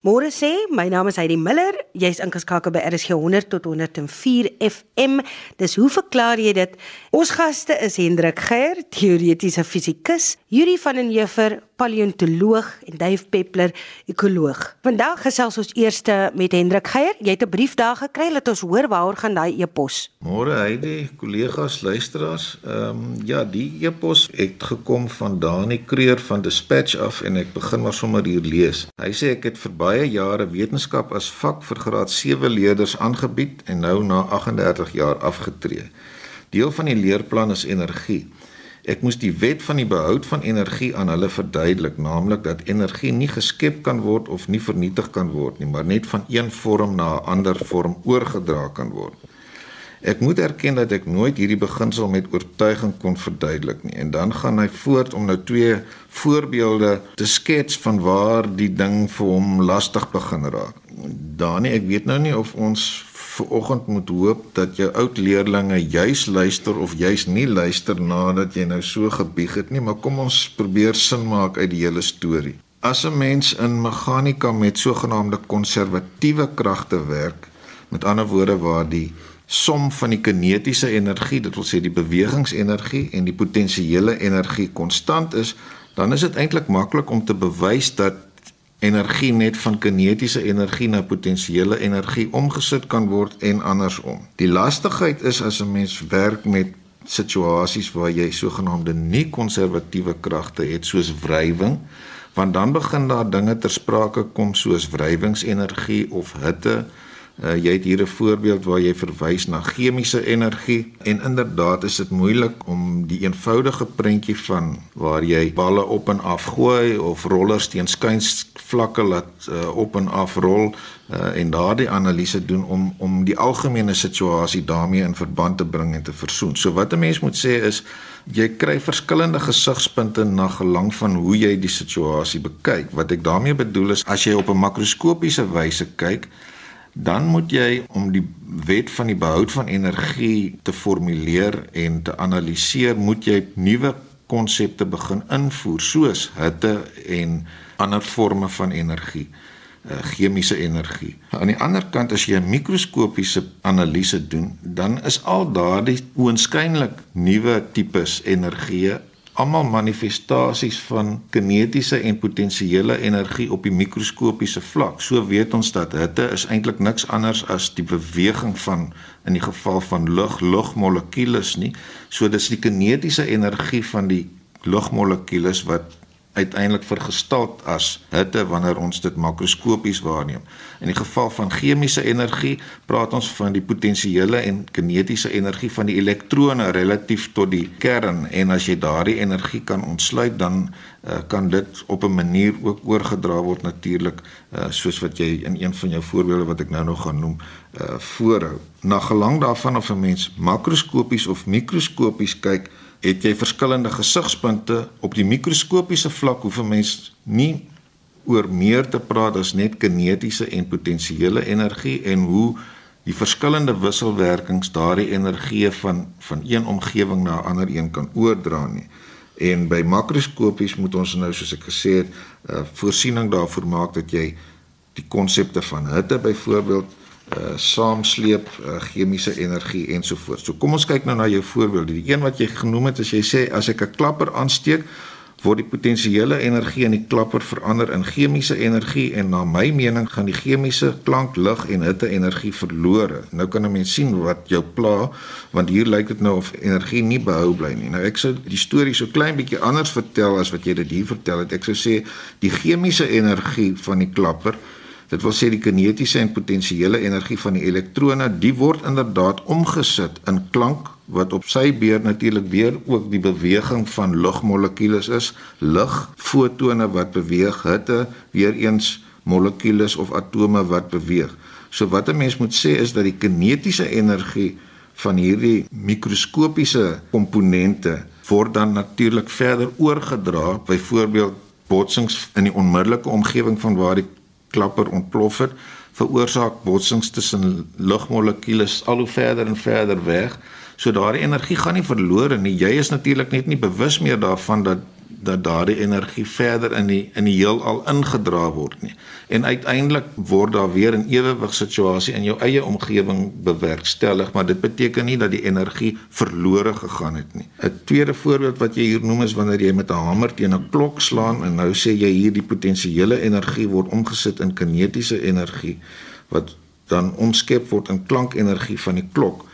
Môre sê, my naam is Heidi Miller. Jy's ingeskakel by RSG 100 tot 104 FM. Dis hoe verklaar jy dit? Ons gaste is Hendrik Geier, teoretiese fisikus, Yuri van den Heever, paleontoloog en Dave Peppler, ekoloog. Vandag gesels ons eers met Hendrik Geier. Jy het 'n brief daar gekry, laat ons hoor waaroor gaan daai e-pos. Môre Heidi, kollegas, luisteraars. Ehm um, ja, die e-pos het gekom van Dani Kreur van Dispatch af en ek begin maar sommer hier lees. Hy sê ek het vir baie jare wetenskap as vak vir graad 7 leerders aangebied en nou na 38 jaar afgetree. Deel van die leerplan is energie. Ek moes die wet van die behoud van energie aan hulle verduidelik, naamlik dat energie nie geskep kan word of nie vernietig kan word nie, maar net van een vorm na 'n ander vorm oorgedra kan word. Ek moet erken dat ek nooit hierdie beginsel met oortuiging kon verduidelik nie. En dan gaan hy voort om nou twee voorbeelde te skets van waar die ding vir hom lastig begin raak. Dani, ek weet nou nie of ons vir oggend moet hoop dat jou oud leerlinge juis luister of juis nie luister nadat jy nou so gebieg het nie, maar kom ons probeer sin maak uit die hele storie. As 'n mens in meganika met sogenaamde konservatiewe kragte werk, met ander woorde waar die som van die kinetiese energie, dit wil sê die bewegingsenergie en die potensiële energie konstant is, dan is dit eintlik maklik om te bewys dat energie net van kinetiese energie na potensiële energie omgesit kan word en andersom. Die lastigheid is as 'n mens werk met situasies waar jy sogenaamde nie konservatiewe kragte het soos wrywing, want dan begin daar dinge ter sprake kom soos wrywingsenergie of hitte Uh, jy het hier 'n voorbeeld waar jy verwys na chemiese energie en inderdaad is dit moeilik om die eenvoudige prentjie van waar jy balle op en af gooi of rollers teen skuinsvlakke laat uh, op en af rol uh, en daardie analise doen om om die algemene situasie daarmee in verband te bring en te versoen. So wat 'n mens moet sê is jy kry verskillende gesigspunte na gelang van hoe jy die situasie bekyk. Wat ek daarmee bedoel is as jy op 'n makroskopiese wyse kyk, dan moet jy om die wet van die behoud van energie te formuleer en te analiseer, moet jy nuwe konsepte begin invoer soos hitte en ander forme van energie uh, chemiese energie. Aan die ander kant as jy 'n mikroskopiese analise doen, dan is al daardie oënskynlik nuwe tipes energie almal manifestasies van kinetiese en potensiële energie op die mikroskopiese vlak. So weet ons dat hitte is eintlik niks anders as die beweging van in die geval van lug lugmolekules nie. So dis die kinetiese energie van die lugmolekules wat uiteindelik vergestel as hitte wanneer ons dit makroskopies waarneem. In die geval van chemiese energie praat ons van die potensiële en kinetiese energie van die elektrone relatief tot die kern en as jy daardie energie kan ontsluit dan uh, kan dit op 'n manier ook oorgedra word natuurlik uh, soos wat jy in een van jou voorbeelde wat ek nou nog gaan noem uh, voorhou. Na gelang daarvan of 'n mens makroskopies of mikroskopies kyk het jy verskillende gesigspunte op die mikroskopiese vlak hoef 'n mens nie oor meer te praat as net kinetiese en potensiële energie en hoe die verskillende wisselwerkings daardie energie van van een omgewing na 'n ander een kan oordra nie. En by makroskopies moet ons nou soos ek gesê het, uh, voorsiening daarvoor maak dat jy die konsepte van hitte byvoorbeeld uh saamsleep uh, chemiese energie ensovoorts. So kom ons kyk nou na jou voorbeelde. Die een wat jy genoem het as jy sê as ek 'n klapper aansteek, word die potensiële energie in die klapper verander in chemiese energie en na my mening gaan die chemiese klank, lig en hitte energie verlore. Nou kan 'n mens sien wat jou pla want hier lyk dit nou of energie nie behou bly nie. Nou ek sou die storie so klein bietjie anders vertel as wat jy dit hier vertel het. Ek sou sê die chemiese energie van die klapper Dit wil sê die kinetiese en potensiële energie van die elektrone, die word inderdaad omgesit in klank wat op sy beurt natuurlik weer ook die beweging van lugmolekules is, lig, fotone wat beweeg, hitte, weer eens molekules of atome wat beweeg. So wat 'n mens moet sê is dat die kinetiese energie van hierdie mikroskopiese komponente word dan natuurlik verder oorgedra, byvoorbeeld botsings in die onmiddellike omgewing van waar die klapper ontplof het, veroorsaak botsings tussen lugmolekules al hoe verder en verder weg. So daardie energie gaan nie verlore nie. Jy is natuurlik net nie bewus meer daarvan dat dat daardie energie verder in die in die heelal ingedra word nie. En uiteindelik word daar weer 'n ewewig situasie in jou eie omgewing bewerkstellig, maar dit beteken nie dat die energie verlore gegaan het nie. 'n Tweede voorbeeld wat jy hier noem is wanneer jy met 'n hamer teen 'n klok slaan en nou sê jy hierdie potensiële energie word omgesit in kinetiese energie wat dan omskep word in klankenergie van die klok.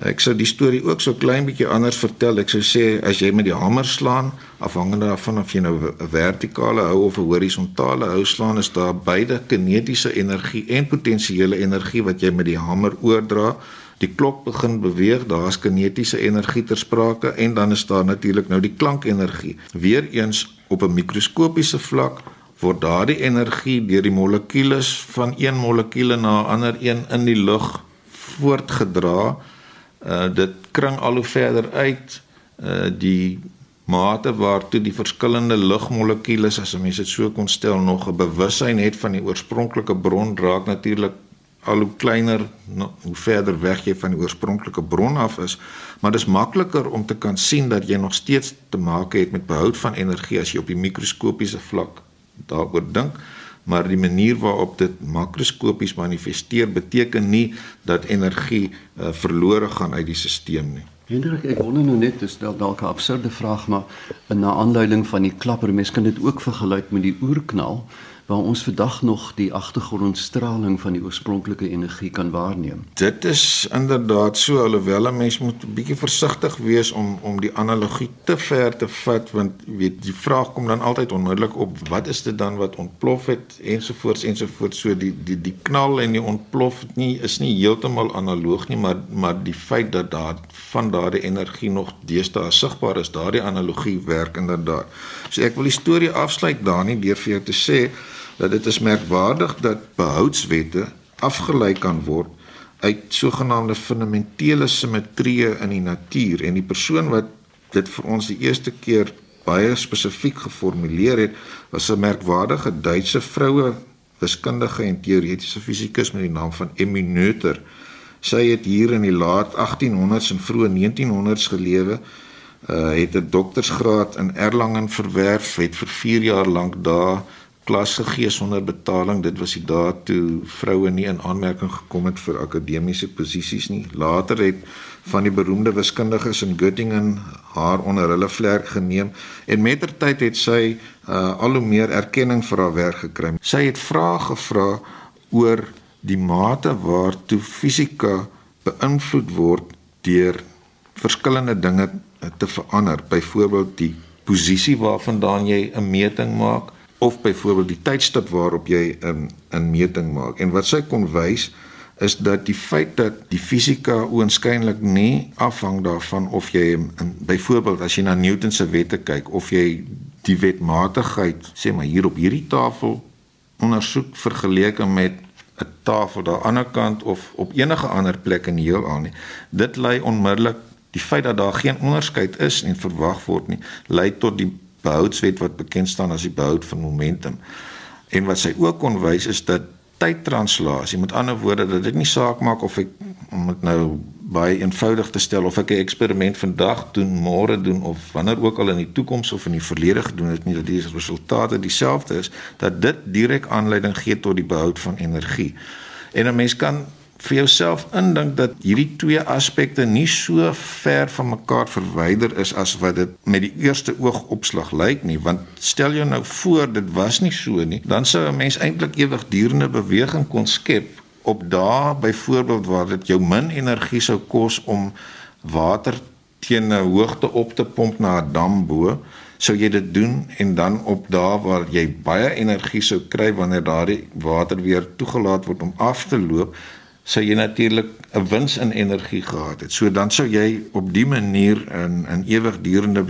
Ek sou die storie ook so klein bietjie anders vertel. Ek sou sê as jy met die hamer slaan, afhangende daarvan of jy nou 'n vertikale hou of 'n horisontale hou slaan, is daar beide kinetiese energie en potensiële energie wat jy met die hamer oordra. Die klok begin beweeg, daar's kinetiese energie ter sprake en dan is daar natuurlik nou die klankenergie. Weereens op 'n mikroskopiese vlak word daardie energie deur die molekules van een molekuule na 'n ander een in die lug voortgedra uh dit kring al hoe verder uit uh die mate waartoe die verskillende lugmolekules as 'n mens dit so kon stel nog 'n bewussyn het van die oorspronklike bron raak natuurlik al hoe kleiner no, hoe verder weg jy van die oorspronklike bron af is. Maar dis makliker om te kan sien dat jy nog steeds te maak het met behoud van energie as jy op die mikroskopiese vlak daaroor dink maar die manier waarop dit makroskopies manifesteer beteken nie dat energie uh, verlore gaan uit die stelsel nie. Hendrik, ek wonder nou net, dis dalk 'n absurde vraag, maar in 'n aanleiding van die klapper, mens kan dit ook vergelyk met die oerknal waar ons vandag nog die agtergrondstraling van die oorspronklike energie kan waarneem. Dit is inderdaad so alhoewel 'n mens moet 'n bietjie versigtig wees om om die analogie te ver te vat want weet die vraag kom dan altyd onmiddellik op wat is dit dan wat ontplof het ensovoorts ensovoorts so die die die knal en die ontplof nie is nie heeltemal analoog nie maar maar die feit dat daar van daardie energie nog deesdae sigbaar is daardie analogie werk inderdaad. So ek wil die storie afsluit daar nie deur vir jou te sê dat dit is merkwaardig dat behoudswette afgelei kan word uit sogenaamde fundamentele simmetrieë in die natuur en die persoon wat dit vir ons die eerste keer baie spesifiek geformuleer het was 'n merkwaardige Duitse vroue wiskundige en teoretiese fisikus met die naam van Emmy Noether. Sy het hier in die laat 1800s en vroeë 1900s gelewe. Uh het 'n doktorsgraad in Erlangen verwerf, het vir 4 jaar lank daar klas gegee sonder betaling. Dit was die dae toe vroue nie in aanmerking gekom het vir akademiese posisies nie. Later het van die beroemde wiskundiges in Göttingen haar onder hulle vlerk geneem en mettertyd het sy uh, al hoe meer erkenning vir haar werk gekry. Sy het vrae gevra oor die mate waartoe fisika beïnvloed word deur verskillende dinge te verander. Byvoorbeeld die posisie waarvandaan jy 'n meting maak of byvoorbeeld die tydstip waarop jy 'n 'n meting maak. En wat sy kon wys is dat die feit dat die fisika oënskynlik nie afhang daarvan of jy in byvoorbeeld as jy na Newton se wette kyk of jy die wetmatigheid sê maar hier op hierdie tafel ondersoek vergeleke met 'n tafel daar aan die ander kant of op enige ander plek in die heelal nie. Dit lei onmiddellik die feit dat daar geen onderskeid is en verwag word nie, lei tot die behoudswet wat bekend staan as die behoud van momentum. En wat sy ook kon wys is dat tydtranslasie, met ander woorde dat dit nie saak maak of ek om dit nou baie eenvoudig te stel of ek 'n eksperiment vandag doen, môre doen of wanneer ook al in die toekoms of in die verlede gedoen het, nie dat die resultate dieselfde is, dat dit direk aanleiding gee tot die behoud van energie. En 'n mens kan vir jouself indink dat hierdie twee aspekte nie so ver van mekaar verwyder is as wat dit met die eerste oogopslag lyk nie. Want stel jou nou voor dit was nie so nie dan sou 'n mens eintlik ewigdurende beweging kon skep op dae byvoorbeeld waar dit jou min energie sou kos om water teen 'n hoogte op te pomp na 'n dam bo sou jy dit doen en dan op dae waar jy baie energie sou kry wanneer daardie water weer toegelaat word om af te loop sou jy natuurlik 'n wins in energie gehad het. So dan sou jy op die manier 'n 'n ewigdurende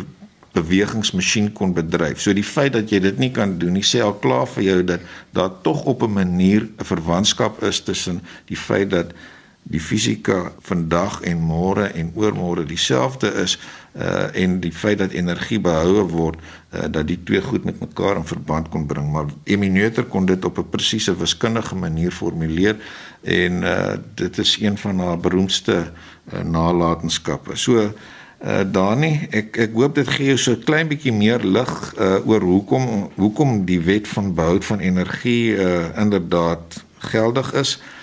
bewegingsmasjien kon bedryf. So die feit dat jy dit nie kan doen nie, sê al klaar vir jou dat daar tog op 'n manier 'n verwantskap is tussen die feit dat die fisika vandag en môre en oormôre dieselfde is uh en die feit dat energie behoue word uh, dat die twee goed met mekaar in verband kon bring maar Emineuter kon dit op 'n presiese wiskundige manier formuleer en uh dit is een van haar beroemdste uh, nalatenskappe. So Uh Dani, ek ek hoop dit gee jou so 'n klein bietjie meer lig uh oor hoekom hoekom die wet van behoud van energie uh inderdaad geldig is. Uh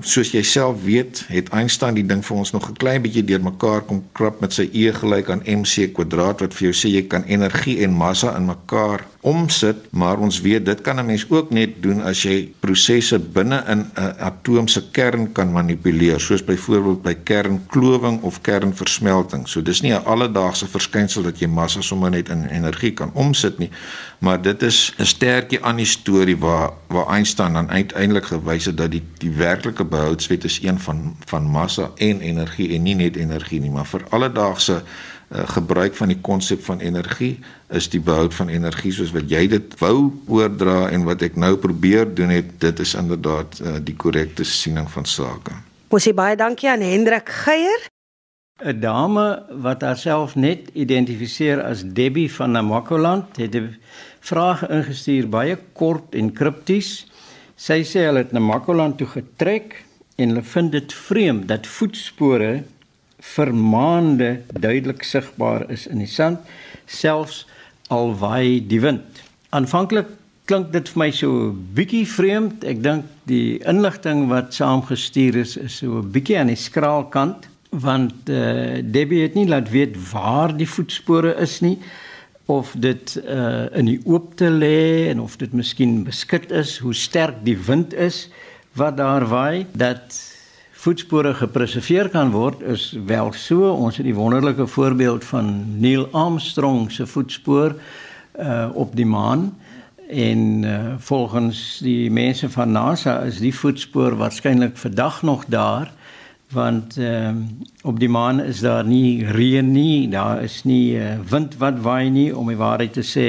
soos jy self weet, het Einstein die ding vir ons nog 'n klein bietjie deurmekaar kom krap met sy E gelyk aan mc kwadraat wat vir jou sê jy kan energie en massa in mekaar omsit, maar ons weet dit kan 'n mens ook net doen as jy prosesse binne in 'n atoom se kern kan manipuleer, soos byvoorbeeld by kernklowing of kernversmelting. So dis nie 'n alledaagse verskynsel dat jy massa sommer net in energie kan omsit nie, maar dit is 'n sterkie aan die storie waar waar Einstein dan uiteindelik gewys het dat die die werklike behoudswet is een van van massa en energie en nie net energie nie, maar vir alledaagse uh, gebruik van die konsep van energie is die behoud van energie soos wat jy dit wou oordra en wat ek nou probeer doen het dit is inderdaad uh, die korrekte siening van sake. Ons sê baie dankie aan Hendrik Geier. 'n Dame wat haarself net identifiseer as Debbie van Namakoland het 'n vraag ingestuur baie kort en kripties. Sy sê hulle het Namakoland toe getrek en hulle vind dit vreemd dat voetspore vir maande duidelik sigbaar is in die sand selfs al waai die wind. Aanvanklik klink dit vir my so 'n bietjie vreemd. Ek dink die inligting wat saamgestuur is is so 'n bietjie aan die skraal kant want uh, Debbie het nie laat weet waar die voetspore is nie of dit uh, in die oopte lê en of dit miskien beskik is hoe sterk die wind is wat daar waai dat voetspore gepreserveer kan word is wel so. Ons het die wonderlike voorbeeld van Neil Armstrong se voetspoor uh op die maan. En uh, volgens die mense van NASA is die voetspoor waarskynlik vandag nog daar want uh op die maan is daar nie reën nie daar is nie uh, wind wat waai nie. Om die waarheid te sê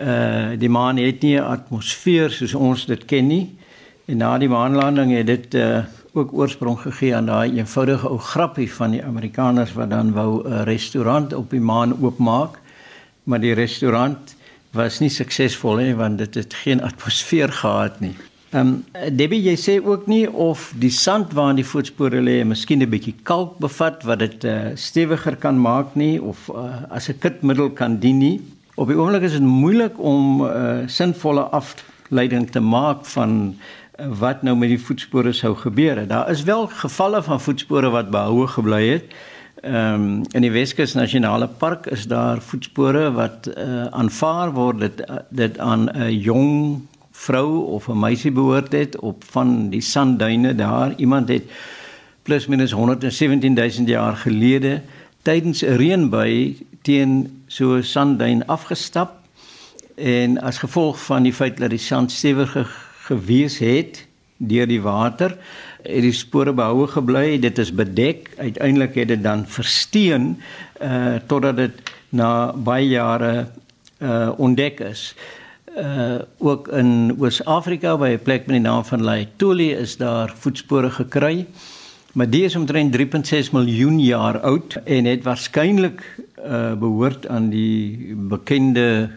uh die maan het nie 'n atmosfeer soos ons dit ken nie. En na die maanlanding het dit uh ook oorsprong gegee aan daai eenvoudige ou grappie van die Amerikaners wat dan wou 'n restaurant op die maan oopmaak. Maar die restaurant was nie suksesvol nie want dit het geen atmosfeer gehad nie. Ehm um, Debbie jy sê ook nie of die sand waarin die voetspore lê miskien 'n bietjie kalk bevat wat dit uh, stewiger kan maak nie of uh, as 'n kitmiddel kan dien nie. Op die oomblik is dit moeilik om 'n uh, sinvolle afleiding te maak van wat nou met die voetspore sou gebeur. Daar is wel gevalle van voetspore wat behoue gebly het. Ehm um, in die Weskus Nasionale Park is daar voetspore wat uh, aanvaar word dit dit aan 'n jong vrou of 'n meisie behoort het op van die sandduine daar. Iemand het plus minus 117000 jaar gelede tydens 'n reënbui teen so 'n sandduin afgestap en as gevolg van die feit dat die sand stewiger gewees het deur die water het die spore behoue gebly dit is bedek. Uiteindelik het dit dan versteen uh totdat dit na baie jare uh ontdek is. Uh ook in Oos-Afrika by 'n plek met die naam van Laetoli is daar voetspore gekry. Maar die is omtrent 3.6 miljoen jaar oud en het waarskynlik uh behoort aan die bekende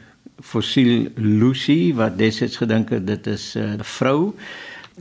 fossiel Lucy wat destyds gedink het dit is eh, 'n uh, vrou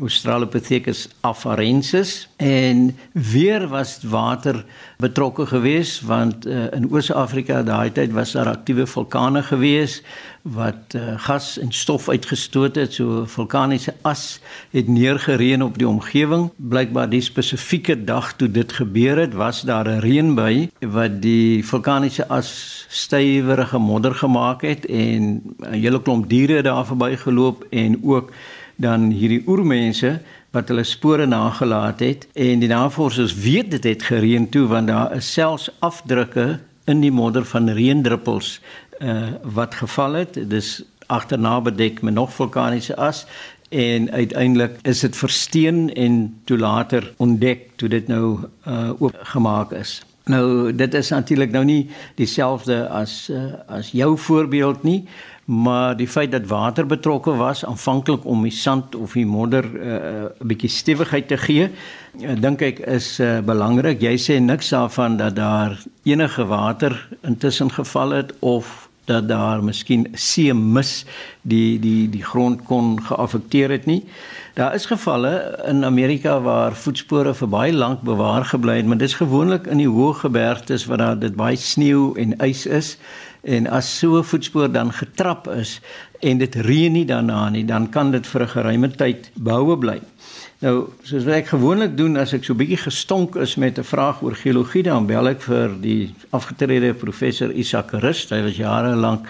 Australopithecus afarensis. En weer was water betrokke geweest want uh, in Oos-Afrika daai tyd was daar aktiewe vulkane geweest wat uh, gas en stof uitgestoot het. So vulkaniese as het neergereën op die omgewing blykbaar die spesifieke dag toe dit gebeur het was daar 'n reënbui wat die vulkaniese as stywerige modder gemaak het en 'n hele klomp diere daar verbygeloop en ook dan hierdie oermense wat hulle spore nagelaat het en die navorsers weet dit het gereën toe want daar is selfs afdrukke in die modder van reendruppels uh, wat geval het. Dis agterna bedek met nog vulkaniese as en uiteindelik is dit versteen en toe later ontdek toe dit nou uh, oopgemaak is. Nou dit is natuurlik nou nie dieselfde as uh, as jou voorbeeld nie maar die feit dat water betrokke was aanvanklik om die sand of die modder 'n uh, bietjie stewigheid te gee, uh, dink ek is uh, belangrik. Jy sê niks daarvan dat daar enige water intussen geval het of dat daar miskien see mis die die die grond kon geaffekteer het nie. Daar is gevalle in Amerika waar voetspore vir baie lank bewaar gebly het, maar dit is gewoonlik in die hoë gebergtes waar daar dit baie sneeu en ys is en as so 'n voetspoor dan getrap is en dit reën nie daarna nie, dan kan dit vir 'n geruime tyd behoue bly. Nou, soos ek gewoonlik doen as ek so bietjie gestonk is met 'n vraag oor geologie, dan bel ek vir die afgetrede professor Isak Rust. Hy was jare lank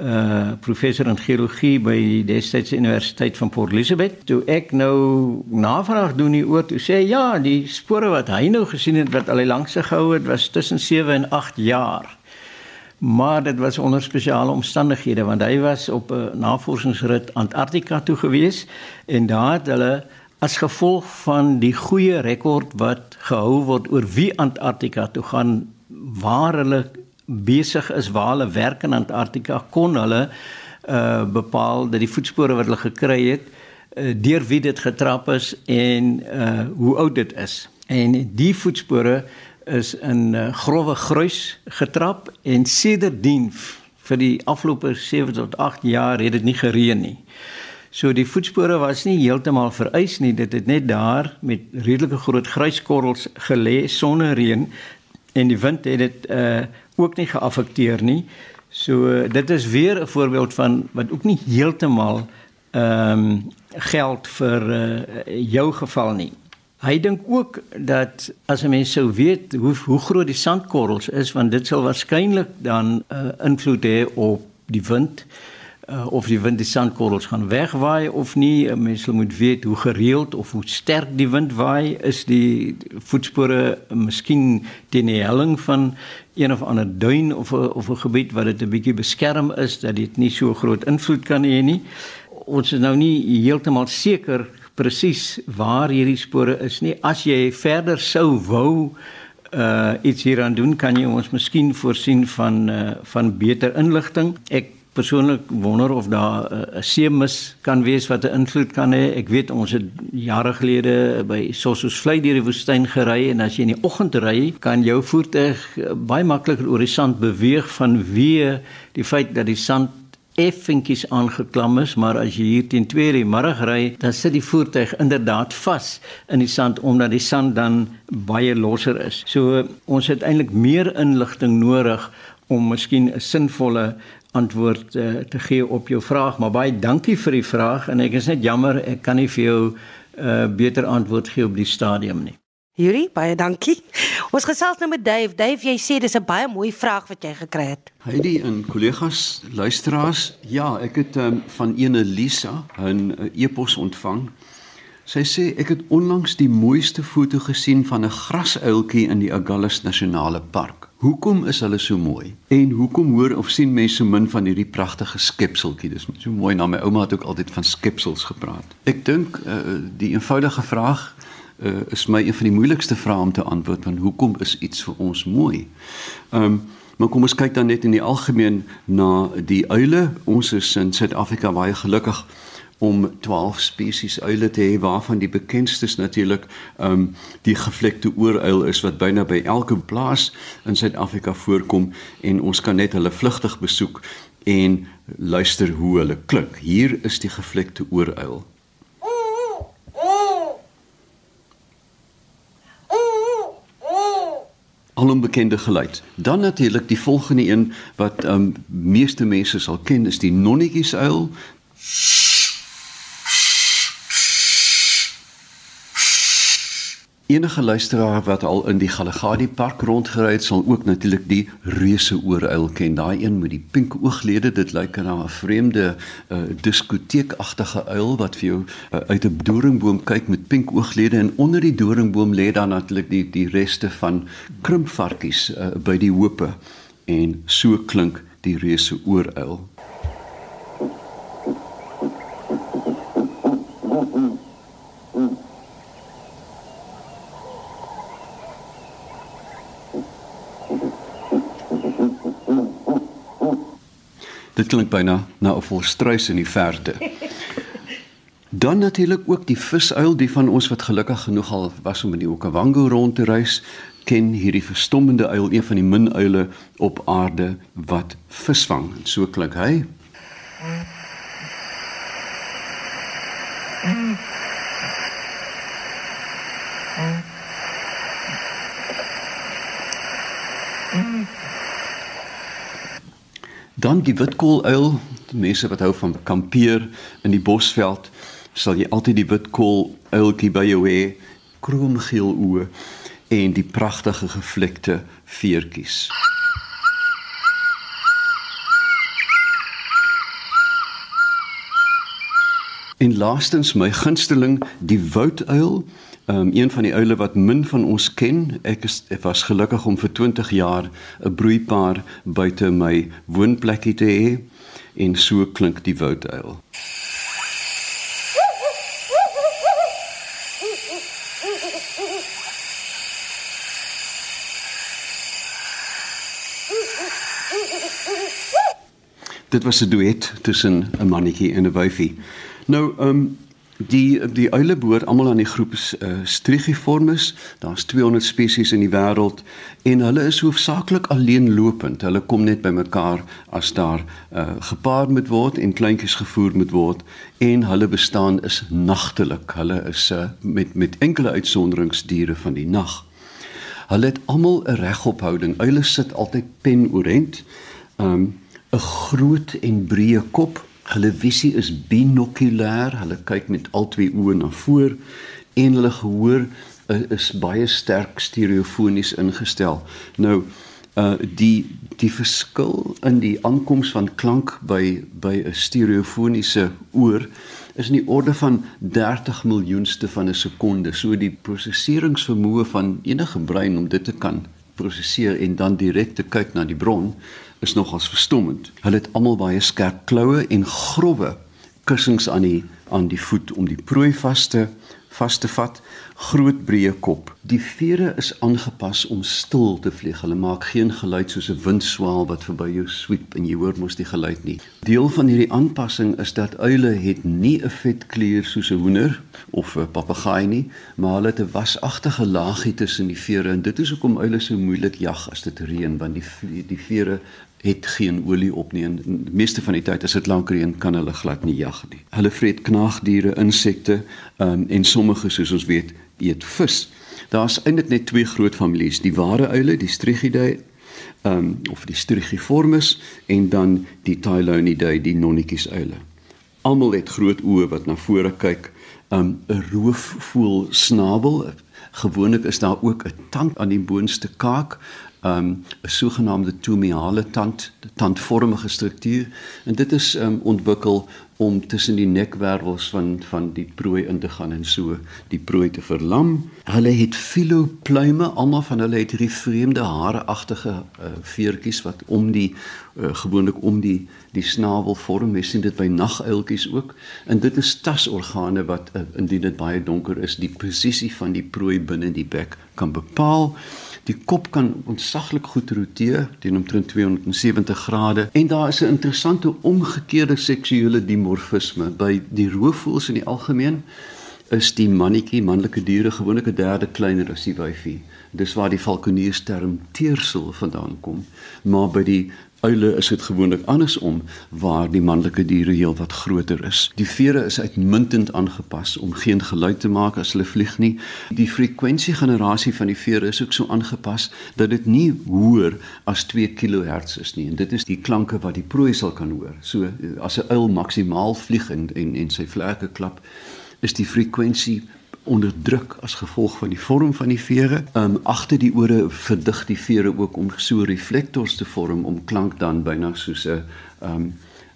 uh professor in geologie by die destydse Universiteit van Port Elizabeth. Toe ek nou navraag doen hier oor, toe sê ja, die spore wat hy nou gesien het wat al die langste gehou het, was tussen 7 en 8 jaar. Maar dit was onder spesiale omstandighede want hy was op 'n navorsingsrit Antarktika toe gewees en daar het hulle as gevolg van die goeie rekord wat gehou word oor wie Antarktika toe gaan waar hulle besig is waar hulle werk in Antarktika kon hulle uh bepaal dat die voetspore wat hulle gekry het uh, deur wie dit getrap is en uh hoe oud dit is. En die voetspore is in uh, grouwe gruis getrap en sedertdien vir die afgelope 7 tot 8 jaar het dit nie gereën nie. So die voetspore was nie heeltemal vereis nie. Dit het net daar met redelike groot gruiskorrels gelê sonder reën en die wind het dit uh ook nie geaffekteer nie. So uh, dit is weer 'n voorbeeld van wat ook nie heeltemal ehm um, geld vir uh, jou geval nie. Hy dink ook dat as 'n mens sou weet hoe hoe groot die sandkorrels is want dit sal waarskynlik dan 'n uh, invloed hê op die wind uh, of die wind die sandkorrels gaan wegwaai of nie. Mense moet weet hoe gereeld of hoe sterk die wind waai. Is die voetspore miskien teen die helling van een of ander duin of of 'n gebied wat dit 'n bietjie beskerm is dat dit nie so groot invloed kan hê nie. Ons is nou nie heeltemal seker presies waar hierdie spore is nie. As jy verder sou wou uh iets hieraan doen kan jy ons miskien voorsien van uh van beter inligting. Ek persoonlik wonder of daar eh, 'n uh, seemis kan wees wat 'n invloed kan hê. Ek weet ons het jare gelede by Sossusvlei deur die woestyn gery en as jy in die oggend ry, kan jou voertuig uh, baie makliker oor die sand beweeg vanweë die feit dat die sand effentjies aangeklam is, maar as jy hier teen 2:00 die middag ry, dan sit die voertuig inderdaad vas in die sand omdat die sand dan baie losser is. So ons het eintlik meer inligting nodig om miskien 'n sinvolle antwoord uh, te gee op jou vraag, maar baie dankie vir die vraag en ek is net jammer ek kan nie vir jou 'n uh, eh, beter antwoord gee op die stadium nie. Yuri, baie dankie. Ons gesels nou met Dave. Dave, jy sê dis 'n baie mooi vraag wat jy gekry het. Heidi en kollegas, luisteraars, ja, ek het um, van ene Lisa 'n uh, e-pos ontvang. Sy sê ek het onlangs die mooiste foto gesien van 'n grasuiltjie in die Agulhas Nasionale Park. Hoekom is hulle so mooi? En hoekom hoor of sien mense so min van hierdie pragtige skepseltjie? Dis so mooi. Na my ouma het ook altyd van skepsels gepraat. Ek dink uh, die eenvoudige vraag uh, is my een van die moeilikste vrae om te antwoord van hoekom is iets vir ons mooi? Ehm um, maar kom ons kyk dan net in die algemeen na die uile. Ons is in Suid-Afrika baie gelukkig om 12 spesies uile te hê waarvan die bekendstes natuurlik ehm um, die gevlekte ooruil is wat byna by elke plaas in Suid-Afrika voorkom en ons kan net hulle vlugtig besoek en luister hoe hulle klink. Hier is die gevlekte ooruil. Alom bekende geluid. Dan natuurlik die volgende een wat ehm um, meeste mense sal ken is die nonnetjiesuil. Enige luisteraar wat al in die Galagadi Park rondgery het, sal ook natuurlik die reuse ooruil ken. Daai een met die pink ooglede, dit lyk na 'n vreemde uh, diskoteekagtige uil wat vir jou uh, uit 'n doringboom kyk met pink ooglede en onder die doringboom lê dan natuurlik die die reste van krimpvarkies uh, by die hoope en so klink die reuse ooruil. Dit klink byna na 'n volstruis in die verte. Dan natuurlik ook die visuil, die van ons wat gelukkig genoeg al was om in die Okavango rond te reis. ken hierdie verstommende uil een van die min uile op aarde wat visvang. En so klink hy. Dan die witkooluil, die mense wat hou van kampeer in die bosveld, sal jy altyd die witkooluiltjie by jou hê, kroomgeel oë en die pragtige gevlekte veertjies. En laastens my gunsteling, die wouduil, um, een van die uile wat min van ons ken. Ek is ek was gelukkig om vir 20 jaar 'n broeipaar buite my woonplekkie te hê en so klink die wouduil. Dit was 'n duet tussen 'n mannetjie en 'n wyfie. Nou, ehm um, die die uile behoort almal aan die groep uh, Strigiformes. Daar's 200 spesies in die wêreld en hulle is hoofsaaklik alleenlopend. Hulle kom net bymekaar as daar uh, gepaard moet word en kleintjies gevoer moet word en hulle bestaan is nagtelik. Hulle is uh, met met enkele uitsonderingsdiere van die nag. Hulle het almal 'n regophouding. Uile sit altyd penoorent. Ehm um, 'n groot en breë kop Hulle visie is binokulêr. Hulle kyk met al twee oë na voor en hulle gehoor uh, is baie sterk stereofonies ingestel. Nou uh die die verskil in die aankoms van klank by by 'n stereofoniese oor is in die orde van 30 miljoenste van 'n sekonde. So die prosesseringsvermoë van enige brein om dit te kan prosesseer en dan direk te kyk na die bron is nogals verstommend. Hulle het almal baie skerp kloue en grouwe kussings aan die aan die voet om die prooi vas te vas te vat. Groot breë kop. Die vere is aangepas om stil te vlieg. Hulle maak geen geluid soos 'n windswaal wat verby jou sweep en jy hoor mos die geluid nie. Deel van hierdie aanpassing is dat uile het nie 'n vetkleur soos 'n hoender of 'n papegaai nie, maar hulle het 'n wasagtige laagie tussen die vere en dit is hoekom uile so moeilik jag as dit reën want die die vere het geen olie op nie en meeste van die tyd as dit lank reën kan hulle glad nie jag nie. Hulle vreet knaagdiere, insekte um, en sommige soos ons weet eet vis. Daar's eintlik net twee groot families, die ware uile, die Strigidae um, of die Strigiformes en dan die Tylonidae, die nonnetjies uile. Almal het groot oë wat na vore kyk, um, 'n um, roofvoël snabel. Gewoonlik is daar ook 'n tand aan die boonste kaak um, 'n sogenaamde tomiale tand, tandvormige struktuur en dit is um, ontwikkel om tussen die nekwervels van van die prooi in te gaan en so die prooi te verlam. Hulle het filopluime, almal van hulle het hierdie vreemde hareagtige uh, veertjies wat om die uh, gewoonlik om die die snavel vorm. Mens sien dit by naguiltjies ook. En dit is tasorgane wat uh, indien dit baie donker is, die posisie van die prooi binne die bek kan bepaal. Die kop kan ontsaglik goed roteer teen omtrent 270 grade en daar is 'n interessante omgekeerde seksuele dimorfisme by die roofvoëls in die algemeen is die mannetjie manlike diere gewoonlik 'n derde kleiner as die wyfie. Dis waar die valkoniersterm teersel vandaan kom. Maar by die uile is dit gewoonlik andersom waar die manlike diere heelwat groter is. Die vere is uitmuntend aangepas om geen geluid te maak as hulle vlieg nie. Die frekwensiegenerasie van die vere is ook so aangepas dat dit nie hoër as 2 kHz is nie en dit is die klanke wat die prooi sal kan hoor. So as 'n uil maksimaal vlieg en en, en sy vlerke klap, is die frekwensie onderdruk as gevolg van die vorm van die vere. Um agter die ore verdig die vere ook om so reflektors te vorm om klank dan byna soos 'n um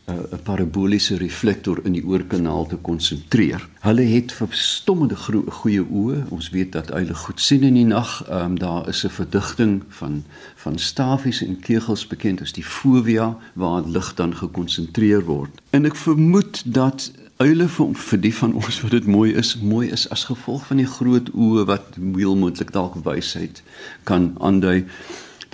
'n paraboliese reflektor in die oorkanaal te konsentreer. Hulle het verstommende goeie oë. Ons weet dat uile goed sien in die nag. Ehm um, daar is 'n verdigting van van stafies en kegels bekend as die fovea waar lig dan gekonsentreer word. En ek vermoed dat uile vir, vir die van ons wat dit mooi is, mooi is as gevolg van die groot oë wat heel moontlik dalk wysheid kan aandui.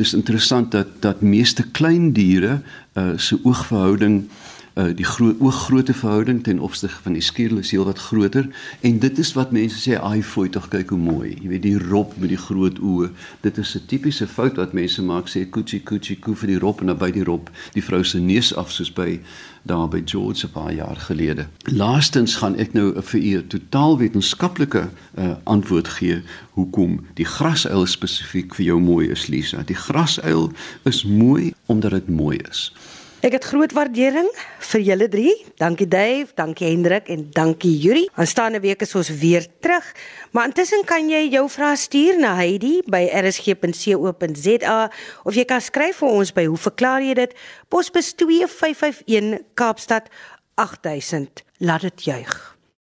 Dis interessant dat dat meeste klein diere uh, se oogverhouding Uh die groot ooggrootte verhouding ten opsigte van die skedel is heelwat groter en dit is wat mense sê ai fooi tog kyk hoe mooi. Jy weet die rop met die groot oë. Dit is 'n tipiese fout wat mense maak sê kuchi kuchi ku vir die rop en naby die rop die vrou se neus af soos by daar by George 'n paar jaar gelede. Laastens gaan ek nou vir u 'n totaal wetenskaplike uh, antwoord gee hoekom die grasuil spesifiek vir jou mooi is Lisa. Die grasuil is mooi omdat dit mooi is. Ek het groot waardering vir julle drie. Dankie Dave, dankie Hendrik en dankie Yuri. Aanstaande week is ons weer terug. Maar intussen kan jy jou vrae stuur na Heidi by rsg.co.za of jy kan skryf vir ons by Hoe verklaar jy dit? Posbus 2551 Kaapstad 8000. Laat dit juig.